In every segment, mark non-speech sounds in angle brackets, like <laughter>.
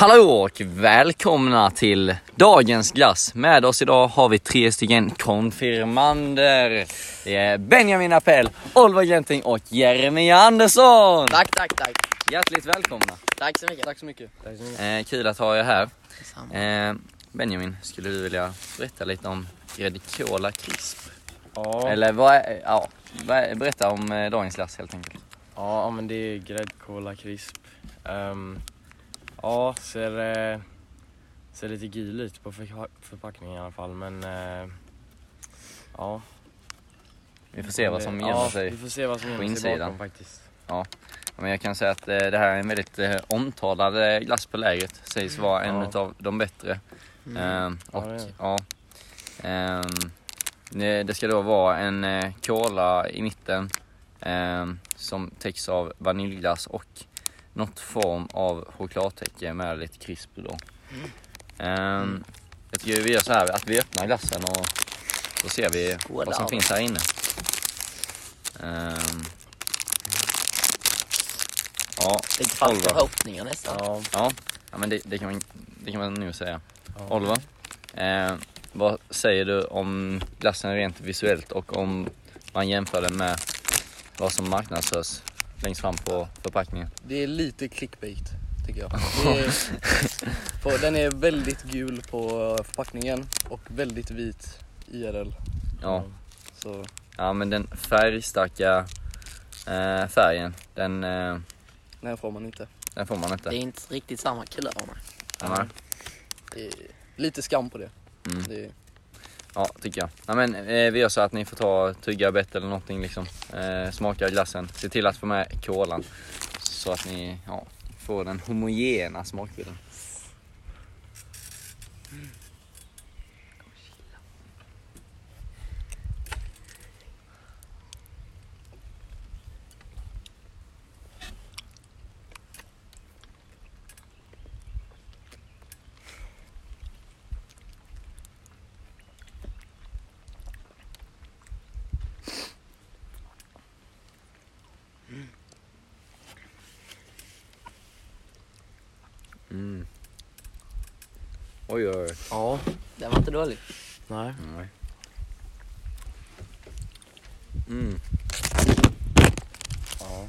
Hallå och välkomna till dagens glass. Med oss idag har vi tre stycken konfirmander. Det är Benjamin Appell, Oliver Genting och Jeremy Andersson. Tack, tack, tack. Hjärtligt välkomna. Tack så mycket. Tack så mycket. Eh, kul att ha er här. Eh, Benjamin, skulle du vilja berätta lite om Gräddkola Crisp? Ja, Eller vad är, ja, berätta om eh, dagens glass helt enkelt. ja men det är gräddkola crisp. Ehm, ja, ser, eh, ser lite gul ut på förpa- förpackningen i alla fall men eh, ja. Vi får se vad som Det- gömmer ja, sig. Vi får se vad som på insidan. bakom faktiskt. Men jag kan säga att eh, det här är en väldigt eh, omtalad eh, glass på lägret. Sägs vara en Ja. av de bättre. Ehm, Ja, och är det. ja. Ehm, det, ska då vara en eh, cola i mitten ehm, som täcks av vaniljglass och något form av chokladtäcke med lite krisp då. Ehm, jag tycker vi gör så här att vi öppnar glassen och så ser vi Skålar. vad som finns här inne. Ehm, ja, Fick falska förhoppningar nästan. Ja, Ja, ja men det, det, kan man, det kan man nog säga. ja. Oliver, eh, vad säger du om glassen rent visuellt och om man jämför den med vad som marknadsförs längst fram på förpackningen? Det är lite clickbait tycker jag. <laughs> Det är, på, den är väldigt gul på förpackningen och väldigt vit IRL. Ja, Så ja men den färgstarka eh, färgen, den, eh, den får man inte. den får man Det inte. är inte riktigt samma Det är lite skam på det. mm. det är, ja tycker jag. Ja, men, eh, vi gör så att ni får ta tugga bett eller någonting liksom. Eh, smaka glassen. Se till att få med kolan. Så att ni ja, får den homogena smakbilden. Mm. Oj oj oj. ja, Det var inte dåligt. nej. Nej. Mm. Ja,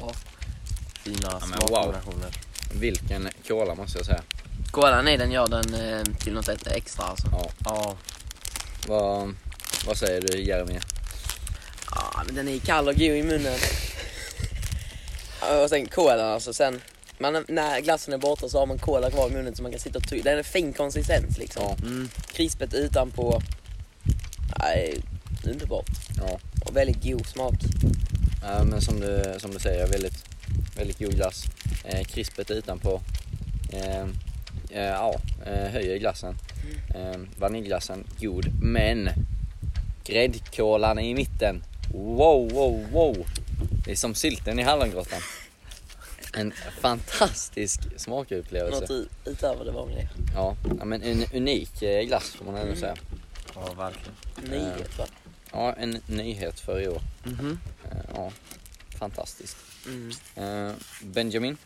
ja, fina men wow. smakkombinationer. Vilken cola måste jag säga. Kolan i den gör den eh, till något ett extra alltså. Ja. Ja, Vad, vad säger du Jeremy? Ja, men den är kall och god i munnen. Ja, och sen kolan alltså, sen man, när glassen är borta så har man kola kvar i munnen så man kan sitta och tugga. Den är en fin konsistens liksom. Ja. mm, Krispet utanpå. Nej, underbart. Ja. Och väldigt god smak. Ja, men som du, som du säger, väldigt, väldigt god glass. Eh, krispet utanpå. Eh, eh, ja, eh, höjer glassen. Eh, vaniljglassen, god. Men gräddkolan i mitten. Wow, wow, wow. Det är som sylten i hallongrottan. En fantastisk smakupplevelse. Något utöver det vanliga. Ja, ja, men en unik eh, glass får man ändå säga. ja verkligen. Nyhet va? Ja, en nyhet för i år. Eh, Ja, fantastiskt. Mm. Eh, Benjamin,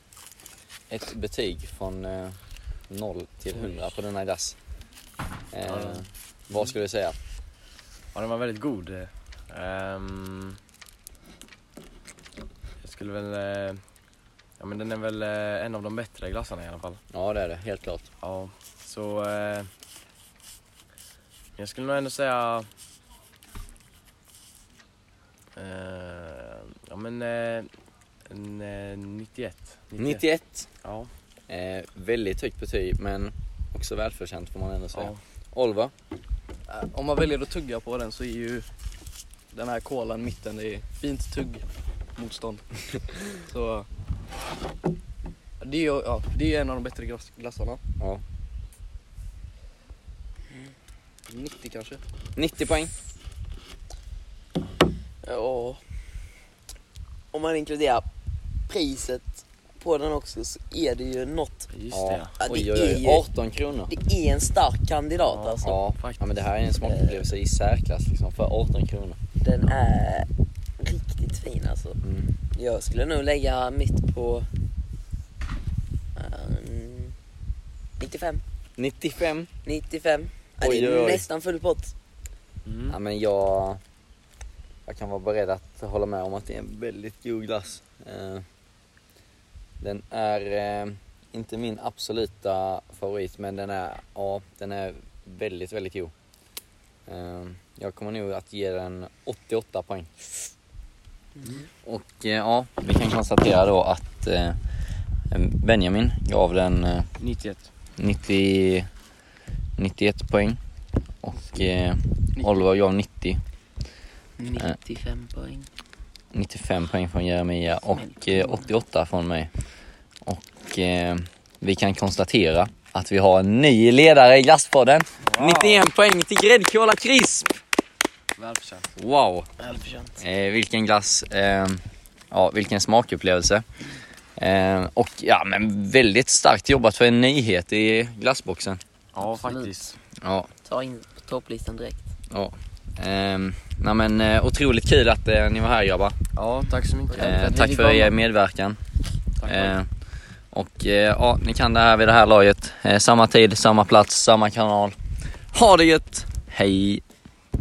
ett betyg från eh, 0 till 100 på denna glass. Ja. vad skulle du säga? Ja, den var väldigt god. Ehm, jag skulle väl... eh, ja, men den är väl eh, en av de bättre glassarna i alla fall. Ja, det är det, helt klart. Ja, så... Eh, jag skulle nog ändå säga... Eh, ja, men... Eh, en, eh, 91. 91. Ja. Eh, väldigt högt betyg, men också välförtjänt får man ändå säga. ja. Oliver? äh, om man väljer att tugga på den så är ju den här kolan mitten, det är fint tuggmotstånd. <laughs> så det är ja, det är en av de bättre glass, glassarna. Ja. 90 kanske. 90 poäng. Ja. Om man inkluderar priset på den också så är det ju något. Just Ja. det. Ja, det Oj, oj, är oj. ju- 18 kronor. Det är en stark kandidat Ja. alltså. Ja, faktiskt. ja, men det här är en smakupplevelse i särklass liksom, för 18 kronor. Den är fin alltså. Mm. Jag skulle nog lägga mitt på eh, 95. 95. 95. Ja, Oj, det är oj, oj. nästan full pott. Mm. Ja, men jag, jag kan vara beredd att hålla med om att det är en väldigt god glass. Eh, Den är eh, inte min absoluta favorit men den är, ja, den är väldigt, väldigt god. Eh, Jag kommer nog att ge den 88 poäng. Och eh, ja, vi kan konstatera då att eh, Benjamin gav den eh, 91. 90, 91 poäng och eh, Oliver gav 90. 95 poäng. 95 poäng från Jeremia och eh, 88 från mig. Och eh, vi kan konstatera att vi har en ny ledare i Glasspodden. 91 poäng till gräddkola crisp! Välförtjänt. Wow! Välförtjänt. Eh, vilken glass, eh, ja vilken smakupplevelse. Eh, och ja men väldigt starkt jobbat för en nyhet i glassboxen. Ja, Absolut. faktiskt. Ja, Ta in på topplistan direkt. ja. Ehm, nej men eh, otroligt kul att eh, ni var här grabbar. Ja, tack så mycket. Eh, tack för er medverkan. Tack, Eh, och eh, ja, ni kan det här vid det här laget. Eh, samma tid, samma plats, samma kanal. Ha det gött! Hej!